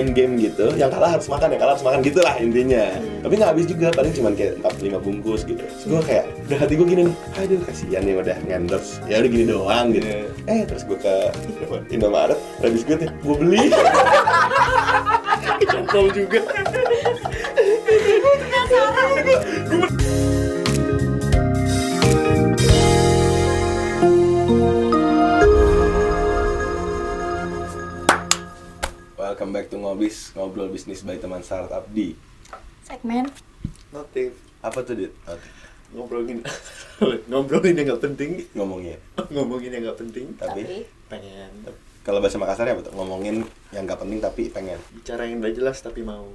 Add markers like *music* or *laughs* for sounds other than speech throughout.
main game gitu yang kalah harus makan yang kalah harus makan gitulah intinya. Tapi nggak habis juga paling cuma kayak 4 5 bungkus gitu. Terus gue kayak udah hati gue gini nih aduh kasihan nih udah ngendorse ya udah gini doang gitu. Eh terus gue ke Indomaret ada biskuitnya gue beli. *laughs* Kecantol juga Welcome back to Ngobis, ngobrol bisnis by teman startup di segmen Notif apa tuh dit? Notif. ngobrolin *laughs* ngobrolin yang nggak penting Ngomongnya. *laughs* ngomongin yang nggak penting Tapi, tapi pengen kalau bahasa Makassarnya apa tuh? Ngomongin yang nggak penting tapi pengen. bicara yang udah jelas tapi mau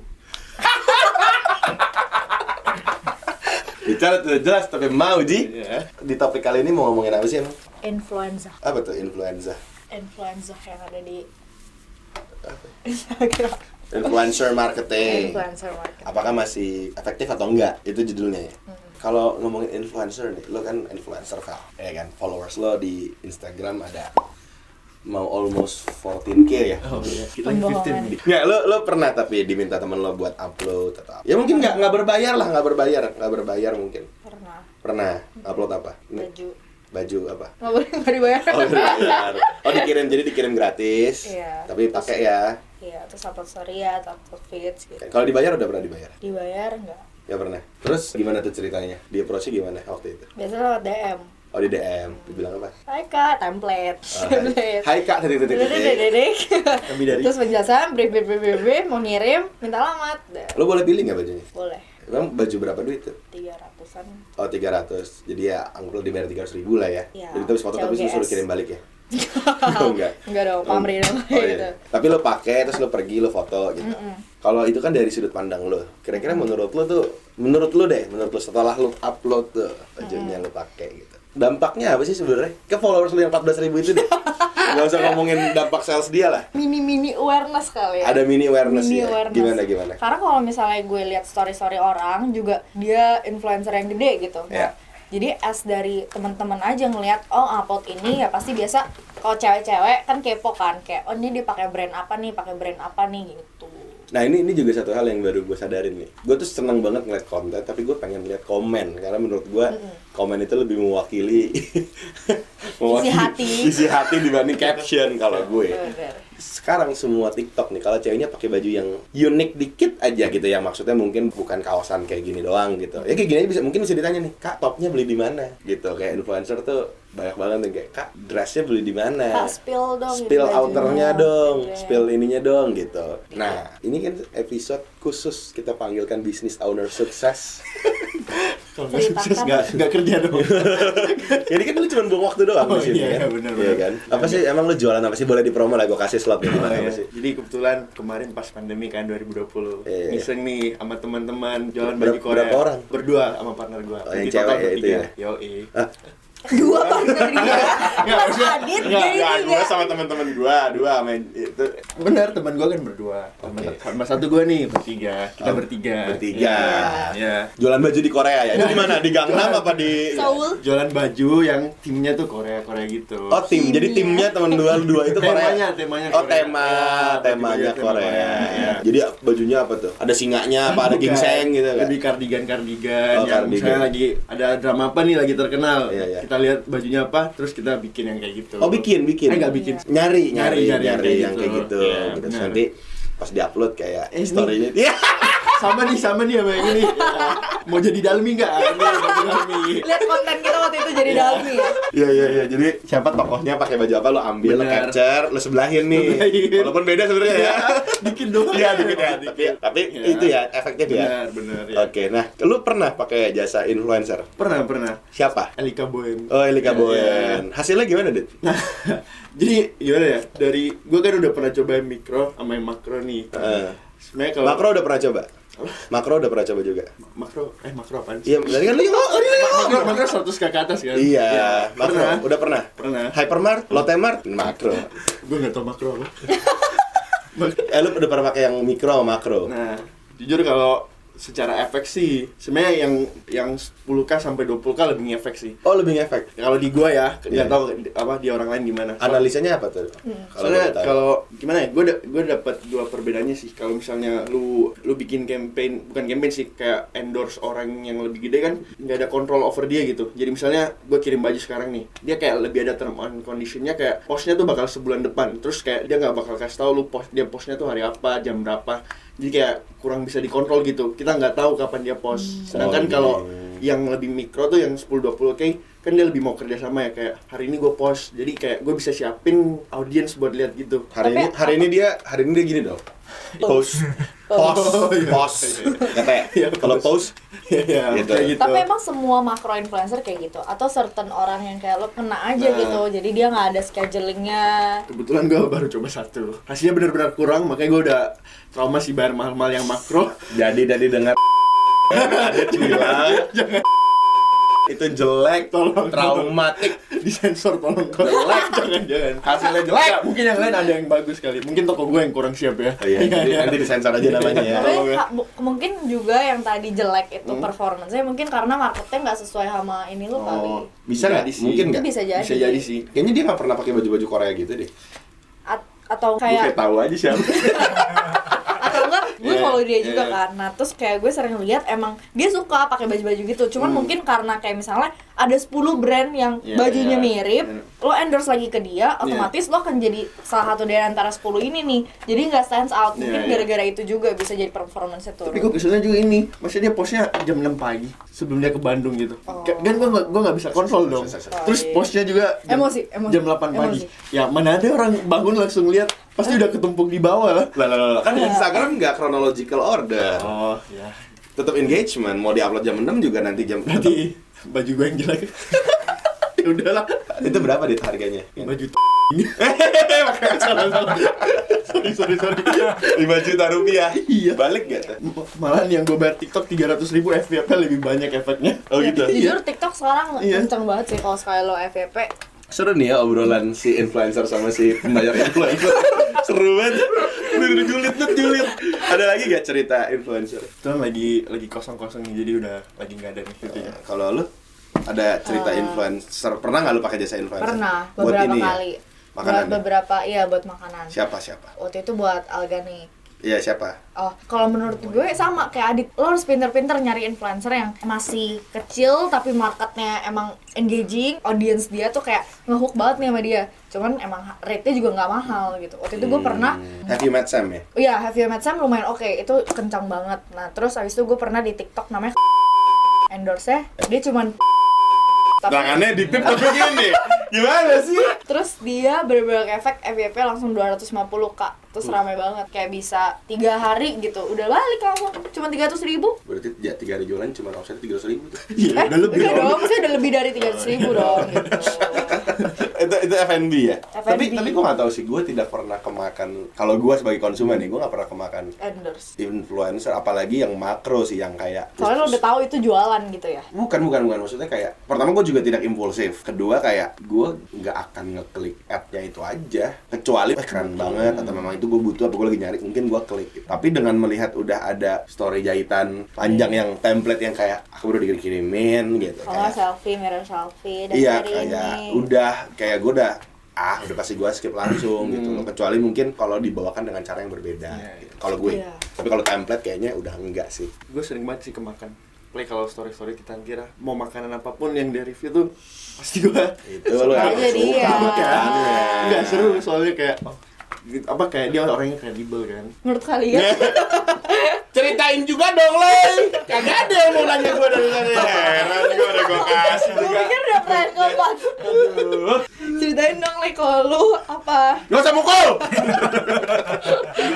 Bicara tuh jelas tapi mau Ji. ya Di topik kali ini mau ngomongin apa sih emang? influenza Apa tuh influenza? influenza yang ada di Apa? Instagram Influencer marketing. influencer market Apakah masih efektif atau enggak? Itu judulnya ya. Hmm. Kalau ngomongin influencer nih, lo kan influencer Val, ya kan? Followers lo di Instagram ada mau almost 14k ya. oh iya kita Pembohongan. 15 Nggak, lo lo pernah tapi diminta temen lo buat upload atau apa? Ya mungkin nggak nggak berbayar lah, nggak berbayar, nggak berbayar mungkin. pernah Pernah upload apa? Baju baju apa? nggak boleh nggak dibayar Oh berbayar. Oh dikirim jadi dikirim gratis. Iya. Tapi pakai ya. iya terus story ya atau feeds gitu Kalau dibayar udah pernah dibayar? dibayar nggak Ya pernah. Terus gimana tuh ceritanya? Dia approach gimana waktu itu? biasanya lewat DM Oh di DM, dibilang apa? Hai kak, template Oh, hai. Hai kak, titik titik titik. Terus penjelasan, brief, brief, brief, brief, mau ngirim, minta alamat. Lo boleh pilih nggak bajunya? Boleh. Emang baju berapa duit tuh? Tiga ratusan. Oh 300 Jadi ya anggap dibayar 300 ribu lah ya Iya. Jadi terus foto tapi suruh kirim balik ya *laughs* Oh, enggak. Enggak dong, pamrih dong. Oh, gitu. iya. Tapi lo pakai terus lo pergi lo foto gitu. Kalau itu kan dari sudut pandang lo. Kira-kira menurut lo tuh menurut lo deh, menurut lo setelah lo upload tuh bajunya lo pakai gitu. Dampaknya apa sih sebenarnya? Ke followers lo yang 14 ribu itu deh. *laughs* Gak usah ngomongin dampak sales dia lah. Mini-mini awareness kali ya. Ada mini awareness Mini ya. awareness. Gimana gimana? Karena kalau misalnya gue lihat story-story orang juga dia influencer yang gede gitu. Iya. Jadi as dari teman-teman aja ngelihat oh upload ini ya pasti biasa kalau cewek-cewek kan kepo kan kayak oh ini dia pakai brand apa nih, pakai brand apa nih gitu. Nah ini ini juga satu hal yang baru gue sadarin nih. Gue tuh seneng banget ngeliat konten, tapi gue pengen lihat komen karena menurut gue komen itu lebih mewakili *laughs* hati. isi hati dibanding caption kalau gue. Sekarang semua TikTok nih kalau ceweknya pakai baju yang unik dikit aja gitu yang maksudnya mungkin bukan kawasan kayak gini doang gitu. Ya kayak gini aja bisa mungkin bisa ditanya nih, "Kak, topnya beli di mana?" gitu. Kayak influencer tuh banyak banget yang kayak, "Kak, dressnya beli di mana?" Spill dong Spill bajunya. outernya dong, Iya. spill ininya dong gitu. Nah, ini kan episode khusus kita panggilkan business owner sukses. kalau nggak Ceritakan. sukses nggak nggak kerja dong *laughs* Jadi kan lu cuma buang waktu doang Oh, di sini iya, kan. bener, Iya kan? Apa sih emang lu jualan apa sih? Boleh dipromo lah gua kasih slot gimana Oh, iya. sih? Jadi kebetulan kemarin pas pandemi kan 2020 Iya. Iseng nih sama teman-teman jualan Ber- baju Korea berapa orang? Berdua sama partner gua Oh, yang Di cewek ya itu ya? Yoi Ah, Dua partner dia. Maksudnya- Adit juga. gua sama teman-teman gua, dua main itu Bener, teman gua kan berdua sama, sama satu gua nih, bertiga Kita Oh, bertiga bertiga. Iya jualan baju di Korea ya. Itu di mana? Di Gangnam apa di Seoul. Jualan baju yang timnya tuh Korea-Korea gitu Oh, tim. Jadi timnya teman dua dua itu Korea. Temanya, temanya Oh, Korea. tema, Iya, temanya Korea. Korea, ya. iya. Jadi bajunya apa tuh? Ada singanya apa ada Bukan. gingseng gitu kan? Lebih kardigan-kardigan Oh, yang kardigan. misalnya lagi ada drama apa nih lagi terkenal. Iya, iya. Kita lihat bajunya apa, terus kita bikin yang kayak gitu. Oh, bikin, bikin. Eh, nggak bikin. Nyari, nyari, nyari, Nyari, nyari yang kayak gitu. Iya, Terus benar. nanti pas diupload kayak Eh, ini- story-nya. *laughs* Iya. sama nih, sama nih sama yang ini. Mau jadi dalmi nggak? Ini baju dalmi. Lihat konten kita waktu itu jadi dalmi ya. Iya iya iya. Jadi siapa tokohnya pakai baju apa lo ambil, lo capture, lo sebelahin nih. Sebelahin. Walaupun beda sebenarnya ya. Dikit doang. Iya dikit ya. Tapi tapi Iya. itu ya efektif ya. Benar, benar ya. Oke, nah lu pernah pakai jasa influencer? Pernah, pernah. Siapa? Elika Bohem. Oh, Elika Iya, Boyen. Hasilnya gimana, Dit? Nah, *laughs* jadi gimana ya? Dari gue kan udah pernah cobain mikro sama yang makro nih. Heeh. Sebenarnya kalau Makro udah pernah coba? Makro udah pernah coba juga? makro eh makro apaan sih? Iya, tadi kan lu yang oh, ini yang makro makro 100 ke atas kan? Iya, makro. pernah. Udah pernah? Pernah. Hypermart, Lotte-Mart, makro. Gue gak tau makro apa. *laughs* Eh, lu udah pernah pakai yang mikro sama makro? nah, jujur kalau secara efek sih sebenarnya yang yang 10k sampai 20k lebih ngefek sih. Oh lebih ngefek. kalau di gua ya nggak tahu apa di orang lain gimana. Analisanya apa tuh? Hmm. Kalau soalnya kalau gimana ya gue da gue dapat dua perbedaannya sih. Kalau misalnya lu lu bikin campaign bukan campaign sih kayak endorse orang yang lebih gede kan nggak ada control over dia gitu. Jadi misalnya gue kirim baju sekarang nih dia kayak lebih ada term and conditionnya kayak postnya tuh bakal sebulan depan. Terus kayak dia nggak bakal kasih tahu lu post dia postnya tuh hari apa jam berapa jadi kayak kurang bisa dikontrol gitu. Kita nggak tahu kapan dia post. Sedangkan Oh, kalau iya. yang lebih mikro tuh yang 10-20 k kan dia lebih mau kerja sama ya. Kayak hari ini gue post. Jadi kayak gue bisa siapin audiens buat lihat gitu. Hari Tapi ini hari ini dia hari ini dia gini dong. Post, post, Oh, iya. post. Kata Iya, kalau post ya Gitu. kayak gitu Tapi emang semua makro influencer kayak gitu atau certain orang yang kayak lo kena aja Nah. gitu. Jadi dia nggak ada schedulingnya. kebetulan gue baru coba satu hasilnya benar-benar kurang makanya gue udah trauma sih bayar mahal-mahal yang makro jadi dari dengar *laughs* ada bilang itu jelek, Tolong. traumatik, disensor tolong kok jangan jangan hasilnya jelek. Nggak, mungkin yang lain ada yang bagus kali mungkin toko gue yang kurang siap ya Oh, iya, nanti, nanti disensor aja namanya ya. Tapi ya. mungkin juga yang tadi jelek itu Hmm. performance-nya mungkin karena marketnya nggak sesuai sama ini lo kali. oh Bisa nggak? jadi sih. Mungkin nggak? Bisa jadi. bisa jadi sih Kayaknya dia nggak pernah pakai baju-baju Korea gitu deh. At- atau Gue kayak kayak tahu aja siapa. *laughs* atau enggak gue Iya, follow dia iya, juga iya. kan. Nah terus kayak gue sering lihat emang dia suka pakai baju-baju gitu. Cuman Hmm. mungkin karena kayak misalnya ada 10 brand yang Iya, bajunya iya, mirip iya. lo endorse lagi ke dia otomatis lo akan jadi salah satu dari antara 10 ini nih. Jadi nggak stands out. Mungkin Iya, iya. gara-gara itu juga bisa jadi performance turun. Tapi gue kesulitan juga ini. Maksudnya dia postnya jam 6 pagi sebelum dia ke Bandung gitu. Oh. Ka- kan gue gak, gue gak bisa kontrol dong. terus postnya juga jam, Emosi, emosi. jam 8 pagi. Emosi. ya mana ada orang bangun langsung lihat pasti udah ketumpuk di bawah. Lah Lah, lah, kan Instagram nggak chronological order. oh ya Tetap engagement. Mau diupload jam 6 juga nanti jam nanti baju gue yang jelek *laughs* ya udahlah Itu berapa dit harganya? baju *laughs* salah salah sorry sorry sorry 5 juta rupiah. Iya. Balik gak malahan yang gue bayar TikTok 300 ribu FYP lebih banyak efeknya Oh gitu. jujur TikTok sekarang Iya. kenceng banget sih kalau sekali lo FYP Seru nih ya obrolan si influencer sama si pembayar influencer. Seru banget. Udah julid tuh julid. Ada lagi gak cerita influencer? itu lagi lagi kosong kosong nih jadi udah lagi nggak ada nih videonya Kalau lu ada cerita Eh, influencer pernah nggak lu pakai jasa influencer? pernah Buat beberapa ini ya? kali Makanan. buat beberapa iya buat makanan Siapa siapa? waktu itu buat organik Iya siapa? Oh, kalau menurut gue sama kayak Adit, lo harus pinter-pinter nyari influencer yang masih kecil tapi marketnya emang engaging, audience dia tuh kayak ngehook banget nih sama dia. Cuman emang rate-nya juga nggak mahal gitu. Waktu itu gue pernah, Hmm, Have you met Sam ya? iya Have You Met Sam lumayan oke, itu kencang banget. Nah terus habis itu gue pernah di TikTok namanya *laughs* endorse-nya, dia cuman Tangannya *laughs* dipip tapi gini. *laughs* Gimana sih? terus dia bener-bener efek FYP langsung 250 kak terus rame banget kayak bisa tiga hari gitu udah balik langsung cuma 300 ribu Berarti ya tiga hari jualan cuma omset tiga ratus ribu tuh. iya eh, udah lebih dong. dong, maksudnya udah lebih dari 300 ribu dong gitu *laughs* itu itu F&B ya. F&B. Tapi tapi gue nggak tahu sih. Gue tidak pernah kemakan. Kalau gue sebagai konsumen nih, gue nggak pernah kemakan endorse influencer. Apalagi yang makro sih, yang kayak. soalnya lo udah tahu itu jualan gitu ya Bukan, bukan, bukan. Maksudnya kayak, pertama gue juga tidak impulsif. Kedua kayak, gue nggak akan ngeklik ad-nya itu aja. Kecuali, eh keren banget, atau memang itu gue butuh, apa gue lagi nyari, mungkin gue klik. gitu. Tapi dengan melihat udah ada story jahitan panjang yang template yang kayak, aku udah dikirimin gitu. kalau Kayak, selfie mirror selfie dan iya, kayak ini udah, kayak gue udah, ah udah pasti gue skip langsung gitu Hmm. loh. Kecuali mungkin kalau dibawakan dengan cara yang berbeda. Iya, gitu. Kalau gue, Iya. tapi kalau template kayaknya udah enggak sih. gue sering banget sih kemakan play kalau story story kita kira mau makanan apa pun yang di review tuh pasti gue Itu lo Suka yang aja dia. suka makannya. nggak seru soalnya kayak oh, gitu, apa kayak dia orangnya kredibel kan menurut kalian *laughs* Ceritain juga dong, Leng. Kagak ada yang mau nanya gue dari tadi. Heran gue udah gue kasih gue juga. pikir udah pernah Aduh. ceritain dong like kalau lu apa Gak usah mukul.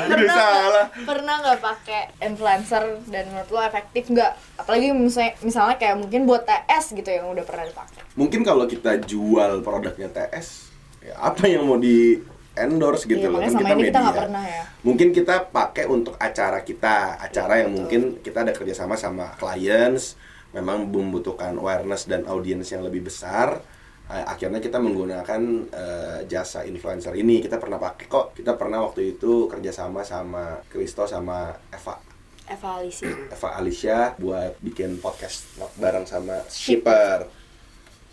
Pernah salah. nggak- pernah nggak pakai influencer dan menurut lo efektif nggak apalagi misalnya misalnya kayak mungkin buat TS gitu yang udah pernah dipakai Mungkin kalau kita jual produknya TS, ya apa yang mau di endorse gitu Iya, loh kan sama kita kita media. pernah ya Mungkin kita pakai untuk acara kita, acara yang mungkin kita ada kerjasama sama clients, memang membutuhkan awareness dan audiens yang lebih besar. Eh, Akhirnya kita menggunakan eh, jasa influencer ini. Kita pernah pakai kok. Kita pernah waktu itu kerjasama sama Kristo sama Eva. Eva Alicia. Eva Alicia buat bikin podcast bareng sama Shipper.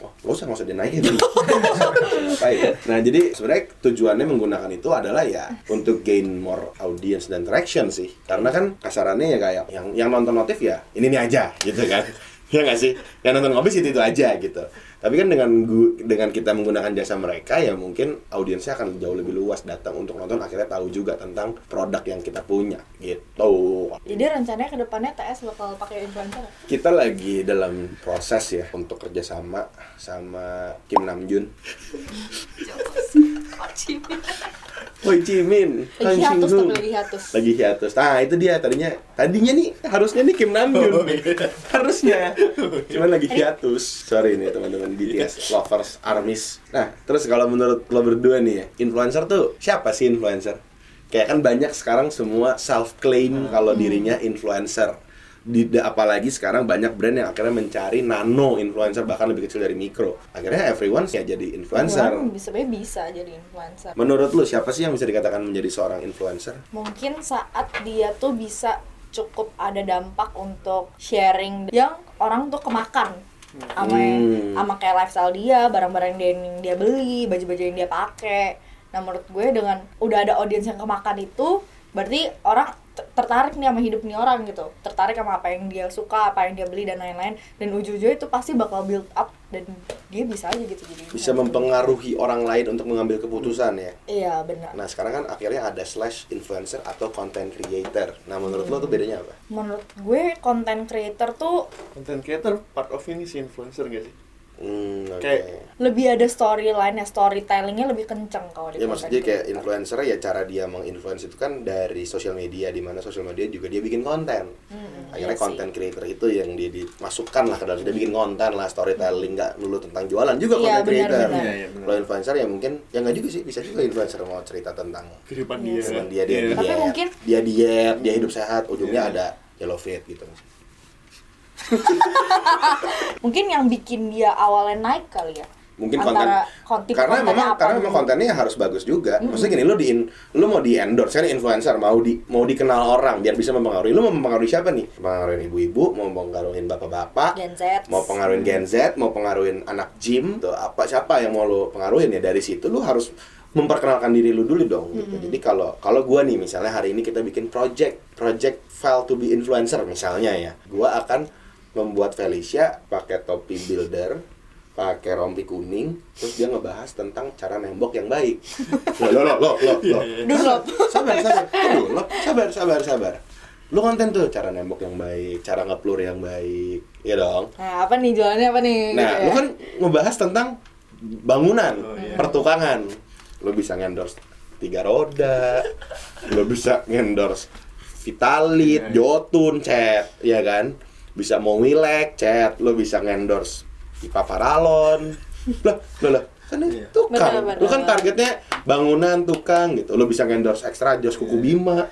Oh, lo usah nggak usah dinaikin. *laughs* Ngapain? Nah, jadi sebenarnya tujuannya menggunakan itu adalah ya untuk gain more audience dan traction sih. Karena kan kasarannya ya kayak yang yang nonton notif ya ini ini aja gitu kan. *laughs* Ya nggak sih? Yang nonton ngobis itu itu aja gitu. Tapi kan dengan dengan kita menggunakan jasa mereka ya mungkin audiensnya akan jauh lebih luas datang untuk nonton akhirnya tahu juga tentang produk yang kita punya gitu. Jadi rencananya ke depannya TS bakal pakai influencer. Kita lagi dalam proses ya untuk kerjasama sama Kim Namjoon. Hoi Jimin, Lagi hiatus tapi lagi hiatus. Lagi hiatus. Nah itu dia tadinya, tadinya nih harusnya nih Kim Namjoon nih, *laughs* harusnya. Cuman lagi hiatus. Sorry nih teman-teman BTS lovers armies. Nah terus kalau menurut lo berdua nih ya, influencer tuh siapa sih influencer? Kayak kan banyak sekarang semua self claim kalau dirinya influencer. Di, apalagi sekarang banyak brand yang akhirnya mencari nano influencer bahkan lebih kecil dari mikro. Akhirnya everyone ya jadi influencer. Orang bisa sebenarnya bisa jadi influencer. Menurut lu siapa sih yang bisa dikatakan menjadi seorang influencer? Mungkin saat dia tuh bisa cukup ada dampak untuk sharing yang orang tuh kemakan sama Hmm. sama kayak lifestyle dia, barang-barang dia yang dia beli, baju-baju yang dia pakai. Nah menurut gue dengan udah ada audiens yang kemakan itu, berarti orang tertarik nih sama hidup nih orang gitu, tertarik sama apa yang dia suka, apa yang dia beli dan lain-lain. Dan ujung-ujungnya itu pasti bakal build up dan dia bisa aja gitu jadi Bisa mempengaruhi orang lain untuk mengambil keputusan ya. Iya benar. Nah sekarang kan akhirnya ada slash influencer atau content creator. Nah menurut lo tuh bedanya apa? Menurut gue content creator tuh Content creator part of ini si influencer gak sih? Hmm, oke. Kayak- lebih ada storyline ya storytellingnya lebih kenceng kalau di Ya maksudnya kayak creator. influencer ya cara dia menginfluence itu kan dari sosial media di mana sosial media juga dia bikin konten. Hmm, Akhirnya iya konten creator itu yang dia dimasukkan lah ke dalam dia bikin konten lah storytelling nggak dulu tentang jualan juga Iya, content benar, creator. benar. Iya, iya, benar. Kalau influencer ya mungkin ya nggak juga sih bisa juga influencer mau cerita tentang Kehidupan Iya dia. sih. Cuman dia dia Iya. diet, Tapi mungkin- dia diet, dia hidup sehat, ujungnya Iya. ada yellow fit gitu. *laughs* mungkin yang bikin dia awalnya naik kali ya Mungkin konten Antara kon- tipe karena memang karena memang kontennya harus bagus juga. Maksudnya gini, lu di lu mau di endorse kan influencer mau di mau dikenal orang biar bisa mempengaruhi. Lu mau mempengaruhi siapa nih? Mempengaruhi ibu-ibu, mau mempengaruhi bapak-bapak, Gen Z mau pengaruhin Gen Z, mau pengaruhin anak gym, tuh apa siapa yang mau lu pengaruhin ya dari situ lu harus memperkenalkan diri lu dulu dong gitu. Jadi kalau kalau gua nih misalnya hari ini kita bikin project project file to be influencer misalnya ya. Gua akan membuat Felicia pakai topi builder, pakai rompi kuning, terus dia ngebahas tentang cara nembok yang baik. *laughs* Loh, loh, loh, loh. Dunlop. Sabar, sabar, *laughs* loh, sabar, sabar, sabar. Lu konten tuh cara nembok yang baik, cara ngeplur yang baik, ya dong. nah apa nih jualannya apa nih Nah, gitu lu ya. kan ngebahas tentang bangunan, Oh, iya. pertukangan. Lu bisa ngendorse tiga roda, lu bisa ngendorse Vitalit, Iya, iya. Jotun, Chat, ya kan? Bisa Mowilek, Chat, lu bisa ngendorse pipa paralon. lah, lah, lah. Kan ini Iya. tukang. Benar, Lu kan benar. targetnya bangunan, tukang gitu. Lu bisa ngendorse ekstra jos kuku Bima.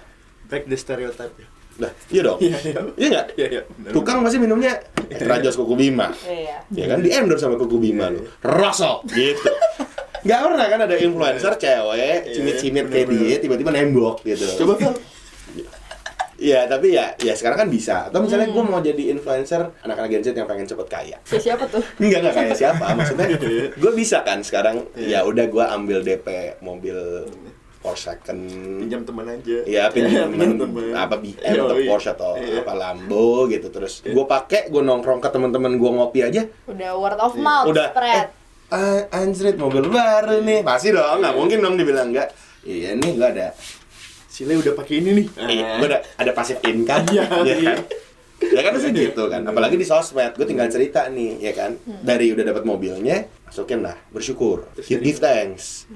Back the stereotype ya. Lah, iya dong. Iya, iya. Iya nggak? Iya, iya. benar. Tukang pasti minumnya ekstra jos kuku Bima. iya Ya kan di endorse sama kuku Bima lu. Rosok gitu. Gak pernah kan ada influencer cewek cimit-cimit kayak dia tiba-tiba nembok gitu. Coba Phil. Iya, tapi ya ya sekarang kan bisa. Atau misalnya gue mau jadi influencer anak-anak Gen Z yang pengen cepet kaya. Si- siapa tuh? *laughs* Enggak enggak kayak siapa. Maksudnya. *laughs* Gue bisa kan sekarang. Ya udah gue ambil DP mobil Porsche second. Pinjam teman aja. Iya, pinjam *laughs* teman. apa BM Iya, atau iya. Porsche atau Iya. apa Lambo gitu. Terus gue pakai gue nongkrong ke teman-teman gue ngopi aja. Udah word of mouth udah. spread. Eh, anjrit mobil baru nih. Pasti dong nggak mungkin dong dibilang enggak iya nih gue ada Sile udah pakai ini nih. iya, gue ada ada passive income. Iya, *laughs* ya iya. kan? Ya kan harusnya gitu kan. Apalagi di sosmed gue tinggal cerita nih ya kan? Dari udah dapat mobilnya masukin lah. Bersyukur. Give, give thanks.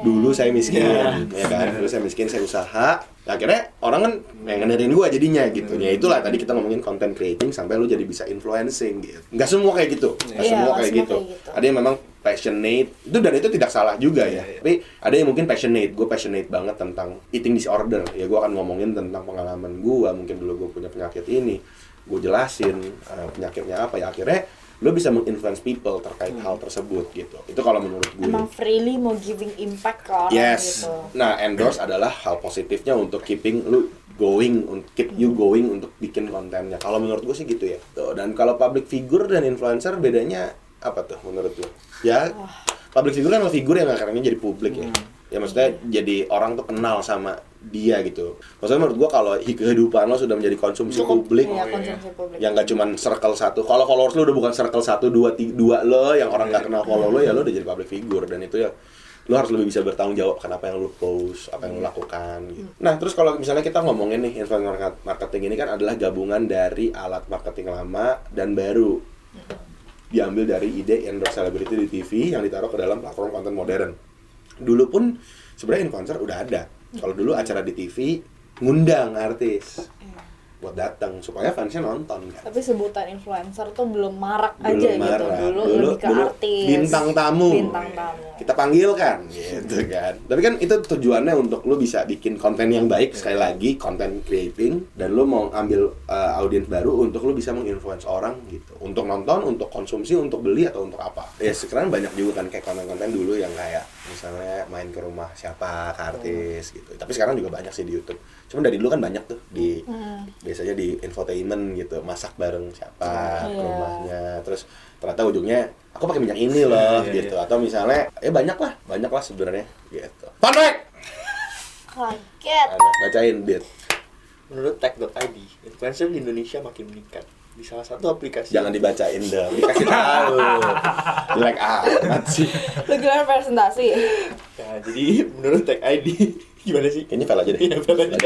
Dulu saya miskin Iya. ya kan? Dulu saya miskin saya usaha. Akhirnya orang kan yang ngedengerin gua jadinya gitu. Ya itulah tadi kita ngomongin content creating sampai lu jadi bisa influencing gitu. Nggak semua kayak gitu. Nggak Iya, semua nggak kayak semua gitu. kayak gitu. ada yang memang passionate. Itu dan itu tidak salah juga ya. Iya, iya. tapi ada yang mungkin passionate. Gue passionate banget tentang eating disorder. Ya gua akan ngomongin tentang pengalaman gua. Mungkin dulu gue punya penyakit ini. Gue jelasin eh, penyakitnya apa. Ya akhirnya lu bisa menginfluence people terkait Hmm. hal tersebut gitu. Itu kalau menurut gue emang freely mau giving impact ke orang Yes. gitu. Nah, endorse adalah hal positifnya untuk keeping lu going, keep you going untuk bikin kontennya. Kalau menurut gue sih gitu ya. Tuh, dan kalau public figure dan influencer bedanya apa tuh menurut lo? Ya, public figure kan figur yang akhirnya jadi publik ya. Ya maksudnya jadi orang tuh kenal sama dia gitu. Maksudnya menurut gua kalau hi- kehidupan lo sudah menjadi konsumsi Cukup. publik, Iya, iya. konsumsi publik. yang gak cuman circle satu. Kalau followers lu udah bukan circle satu, dua, tiga, dua lo, yang orang nggak kenal follow lo ya lo udah jadi public figure dan itu ya lo harus lebih bisa bertanggung jawab kan apa yang lo post, apa yang lo lakukan. Gitu. Nah terus kalau misalnya kita ngomongin nih influencer market- marketing ini kan adalah gabungan dari alat marketing lama dan baru diambil dari ide endorse celebrity di TV yang ditaruh ke dalam platform konten modern. Dulu pun sebenarnya influencer udah ada. Kalau dulu acara di TV ngundang artis buat datang supaya fansnya nonton kan. Tapi sebutan influencer tuh belum marak Belum aja gitu marak. dulu, Dulu- lebih ke dulu artis. bintang tamu. Bintang tamu. Kita panggil kan *laughs* gitu kan. Tapi kan itu tujuannya untuk lu bisa bikin konten yang baik sekali lagi konten creating dan lu mau ambil uh, audiens baru untuk lu bisa menginfluence orang gitu. Untuk nonton, untuk konsumsi, untuk beli atau untuk apa. Ya sekarang banyak juga kan kayak konten-konten dulu yang kayak misalnya main ke rumah siapa ke artis gitu. Tapi sekarang juga banyak sih di YouTube. Cuma dari dulu kan banyak tuh di Hmm. biasanya di infotainment gitu masak bareng siapa ke Iya. rumahnya terus ternyata ujungnya aku pakai minyak ini loh Iya, iya, gitu atau misalnya eh banyak lah banyak lah sebenarnya gitu fun fact Kaget. Bacain dit Menurut tag.id, influencer di Indonesia makin meningkat. Di salah satu aplikasi jangan dibacain dong dikasih tahu *laughs* jelek amat sih Lu gimana presentasi? Ya, jadi menurut tag.id *laughs* gimana sih? kayaknya file aja deh Iya, file aja.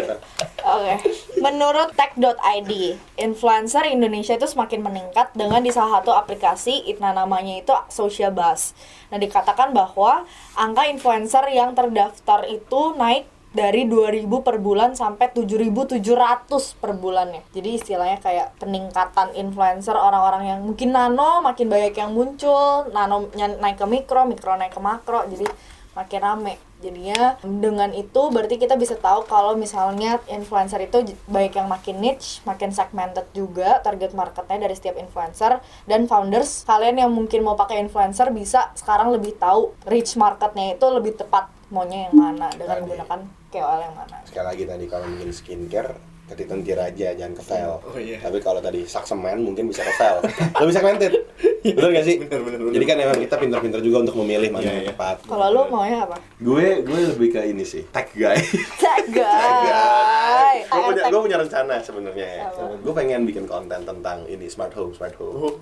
Oke. Menurut tech.id, influencer Indonesia itu semakin meningkat dengan di salah satu aplikasi, nah namanya itu Social Buzz. Nah, dikatakan bahwa angka influencer yang terdaftar itu naik dari 2000 per bulan sampai 7700 per bulannya. Jadi istilahnya kayak peningkatan influencer orang-orang yang mungkin nano makin banyak yang muncul, nano naik ke mikro, mikro naik ke makro. Jadi makin rame jadinya dengan itu berarti kita bisa tahu kalau misalnya influencer itu baik yang makin niche makin segmented juga target marketnya dari setiap influencer dan founders kalian yang mungkin mau pakai influencer bisa sekarang lebih tahu reach marketnya itu lebih tepat maunya yang mana dengan Tadi. menggunakan KOL yang mana? Sekali lagi tadi kalau bikin skincare ke tentir aja jangan ke file Oh, iya. tapi kalau tadi saksemen mungkin bisa ke file *laughs* lebih segmented. Bener gak sih? Bener, bener, bener. jadi kan emang kita pintar-pintar juga untuk memilih mana Iya, yang iya. tepat. Kalau lu maunya apa? Gue gue lebih ke ini sih tag guy. *laughs* Tag guy. Gue punya gue punya rencana sebenarnya ya. Gue pengen bikin konten tentang ini smart home smart home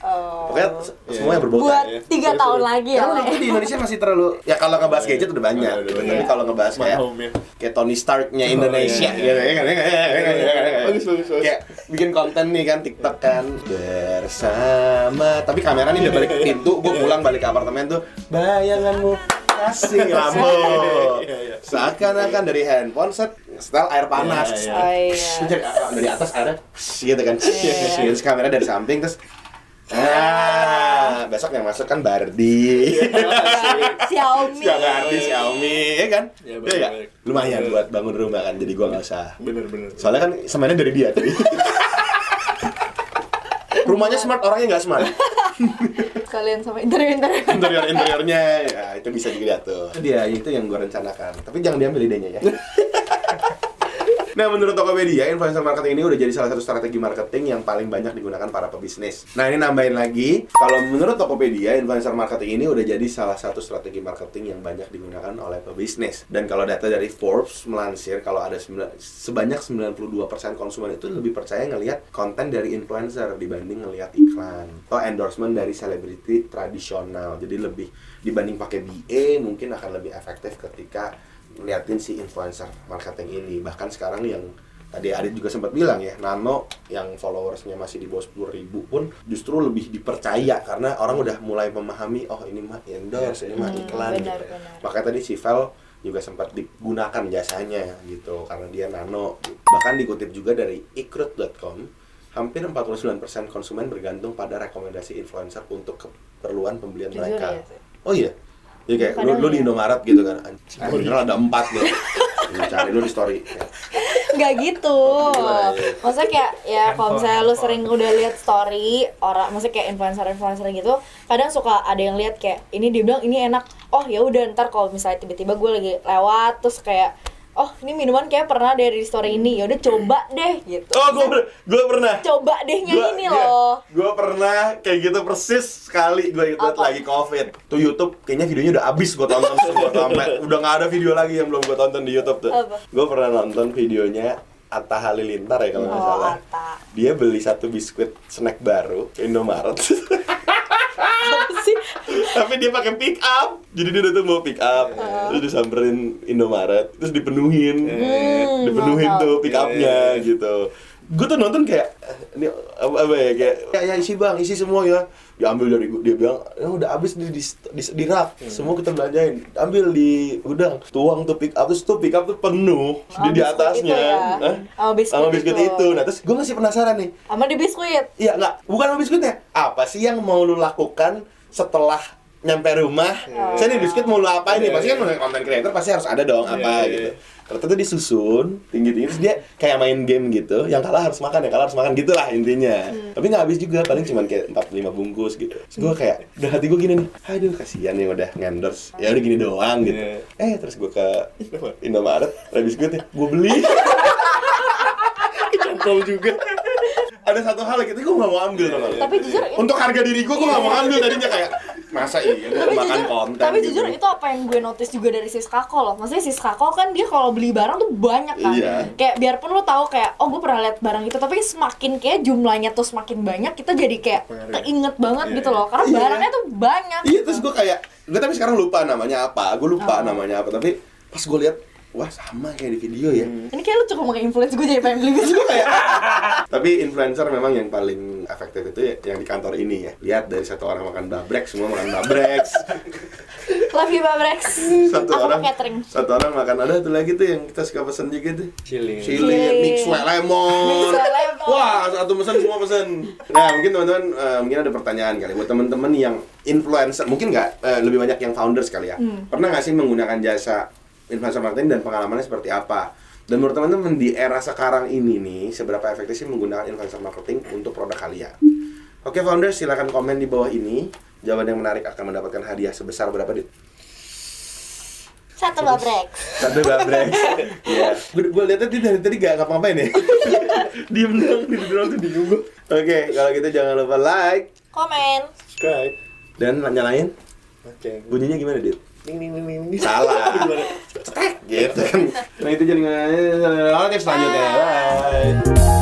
Oh, Oh. pokoknya se- Iya. semuanya berbau buat ya. tiga Sorry, tahun lagi ya karena Le. di Indonesia masih terlalu ya kalau ngebahas gadget udah banyak Udah, udah, udah. tapi kalau ngebahas kayak ya. kayak Tony Starknya Oh, Indonesia iya, gitu ya kan ya kan, ya kan, ya kan, ya. Bagus, bagus, kayak bikin konten nih kan TikTok kan bersama tapi kamera nih udah balik ke pintu gue pulang balik ke apartemen tuh bayanganmu kasih *laughs* Iya, iya. seakan-akan dari handphone set setel air panas Iya, Oh, iya. Jadi, ah, dari atas airnya gitu kan Iya. terus kamera dari samping terus Ah, *laughs* besok yang masuk kan Bardi. Xiaomi Siapa Bardi Xiaomi, ya kan? Ya, Iya nggak? baik. Lumayan Bener. buat bangun rumah kan, jadi gua nggak usah. bener bener. Soalnya kan semuanya dari dia tadi. *laughs* Rumahnya smart, orangnya nggak smart. kalian sama interior-interior Interior interiornya, ya itu bisa dilihat tuh. Itu dia, itu yang gua rencanakan. Tapi jangan diambil idenya ya. *laughs* Nah, menurut Tokopedia, influencer marketing ini udah jadi salah satu strategi marketing yang paling banyak digunakan para pebisnis. Nah, ini nambahin lagi, kalau menurut Tokopedia, influencer marketing ini udah jadi salah satu strategi marketing yang banyak digunakan oleh pebisnis. Dan kalau data dari Forbes melansir, kalau ada sebanyak 92% konsumen itu lebih percaya ngelihat konten dari influencer dibanding ngelihat iklan atau endorsement dari selebriti tradisional. Jadi lebih dibanding pakai BA mungkin akan lebih efektif ketika liatin si influencer marketing ini bahkan sekarang yang tadi Adit juga sempat bilang ya Nano yang followersnya masih di bawah 10 ribu pun justru lebih dipercaya karena orang udah mulai memahami oh ini mah endorse ini mah Hmm, iklan benar, gitu. benar. makanya tadi si Vel juga sempat digunakan jasanya gitu karena dia nano bahkan dikutip juga dari ikrut.com hampir 49% konsumen bergantung pada rekomendasi influencer untuk keperluan pembelian Jujur mereka ya, sih. oh iya jadi kayak lu, lu di ya. Indomaret gitu kan *laughs* anjing beneran ada empat loh lu cari lu di story Ya. nggak gitu Gila, iya. maksudnya kayak ya kalau misalnya lu sering udah lihat story orang maksudnya kayak influencer influencer gitu kadang suka ada yang lihat kayak ini dia bilang ini enak oh ya udah ntar kalau misalnya tiba-tiba gue lagi lewat terus kayak oh ini minuman kayak pernah dari story ini yaudah coba deh gitu Oh, gue gue pernah. coba dehnya Gua- ini iya, loh Gua pernah kayak gitu persis sekali gue itu lagi covid. Tuh YouTube kayaknya videonya udah abis gue tonton semua sampai *laughs* udah nggak ada video lagi yang belum gue tonton di YouTube tuh. Gue pernah nonton videonya Atta Halilintar ya kalau nggak Oh, salah. Atta. Dia beli satu biskuit snack baru Indomaret. *laughs* apa sih Tapi dia pakai pick up. Jadi dia datang bawa pick up, terus disamperin Indomaret, terus dipenuhin. Hmm, dipenuhin mantap. tuh pick up-nya Iya. gitu. Gue tuh nonton kayak eh, ini apa, apa ya kayak ya, ya isi bang isi semua ya diambil dari dia bilang ya udah habis di di, di, di rak Hmm. semua kita belanjain ambil di gudang tuang tuh pick up terus tuh pick up tuh penuh Sama di di atasnya itu ya? Sama biskuit sama biskuit itu. itu. nah terus gue masih penasaran nih sama di biskuit Iya nggak, bukan sama biskuitnya. Apa sih yang mau lu lakukan setelah nyampe rumah? Saya nih biskuit mau lu apa ini? Iya, Pasti kan iya. konten creator pasti harus ada dong Iya, apa iya, gitu. Iya. Ternyata tuh disusun tinggi-tinggi terus dia kayak main game gitu. Yang kalah harus makan, yang kalah harus makan gitulah intinya. Hmm. Tapi nggak habis juga, paling cuma kayak 4 5 bungkus gitu. Terus gue kayak udah hati gue gini nih. Aduh, kasihan nih udah ngendorse. Ya udah gini doang gitu. Iya. Eh, terus gue ke Indomaret, ada biskuitnya. Gue beli. *laughs* Kecantol juga. ada satu hal gitu gue gak mau ambil tau nggak lu? tapi jujur untuk harga diri gue gue gak mau ambil tadinya kayak masa iya gue makan konten tapi gitu. jujur itu apa yang gue notice juga dari Siskako loh maksudnya Siskako kan dia kalau beli barang tuh banyak kan Iya. kayak biarpun lo tahu kayak oh gue pernah lihat barang itu tapi semakin kayak jumlahnya tuh semakin banyak kita jadi kayak Pengaruh. keinget banget Iya, gitu loh karena Iya. barangnya tuh banyak iya terus gue kayak gue tapi sekarang lupa namanya apa gue lupa Oh. namanya apa tapi pas gue lihat wah sama kayak di video ya ini kayak lu cukup pakai influence gue jadi pengen beli biskuit gue kayak tapi influencer memang yang paling efektif itu ya, yang di kantor ini ya lihat dari satu orang makan babrek semua makan babrek *laughs* love you Babrex satu aku orang catering satu orang makan ada tuh lagi tuh yang kita suka pesen juga tuh Chili. Chili, Chili. mix white lemon. Wah, satu pesan semua pesan. Nah, mungkin teman-teman eh, mungkin ada pertanyaan kali buat teman-teman yang influencer, mungkin nggak eh, lebih banyak yang founders kali ya. Hmm. Pernah nggak sih menggunakan jasa influencer marketing dan pengalamannya seperti apa? Dan menurut teman-teman di era sekarang ini nih, seberapa efektif sih menggunakan influencer marketing untuk produk kalian? Oke, founders silakan komen di bawah ini. Jawaban yang menarik akan mendapatkan hadiah sebesar berapa, Dit? satu Babrex Satu gabrek. *laughs* Iya. Gue gue lihatnya dia dari tadi gak ngapa-ngapain ya. *laughs* Diem dong, diem dong tuh bingung gue. Oke, kalau gitu jangan lupa like komen Subscribe. dan nyalain Oke. bunyinya gimana, Dit? Ding ding ding ding. ding. Salah. *laughs* Cetek gitu kan. Nah, itu jadi tips selanjutnya. Bye.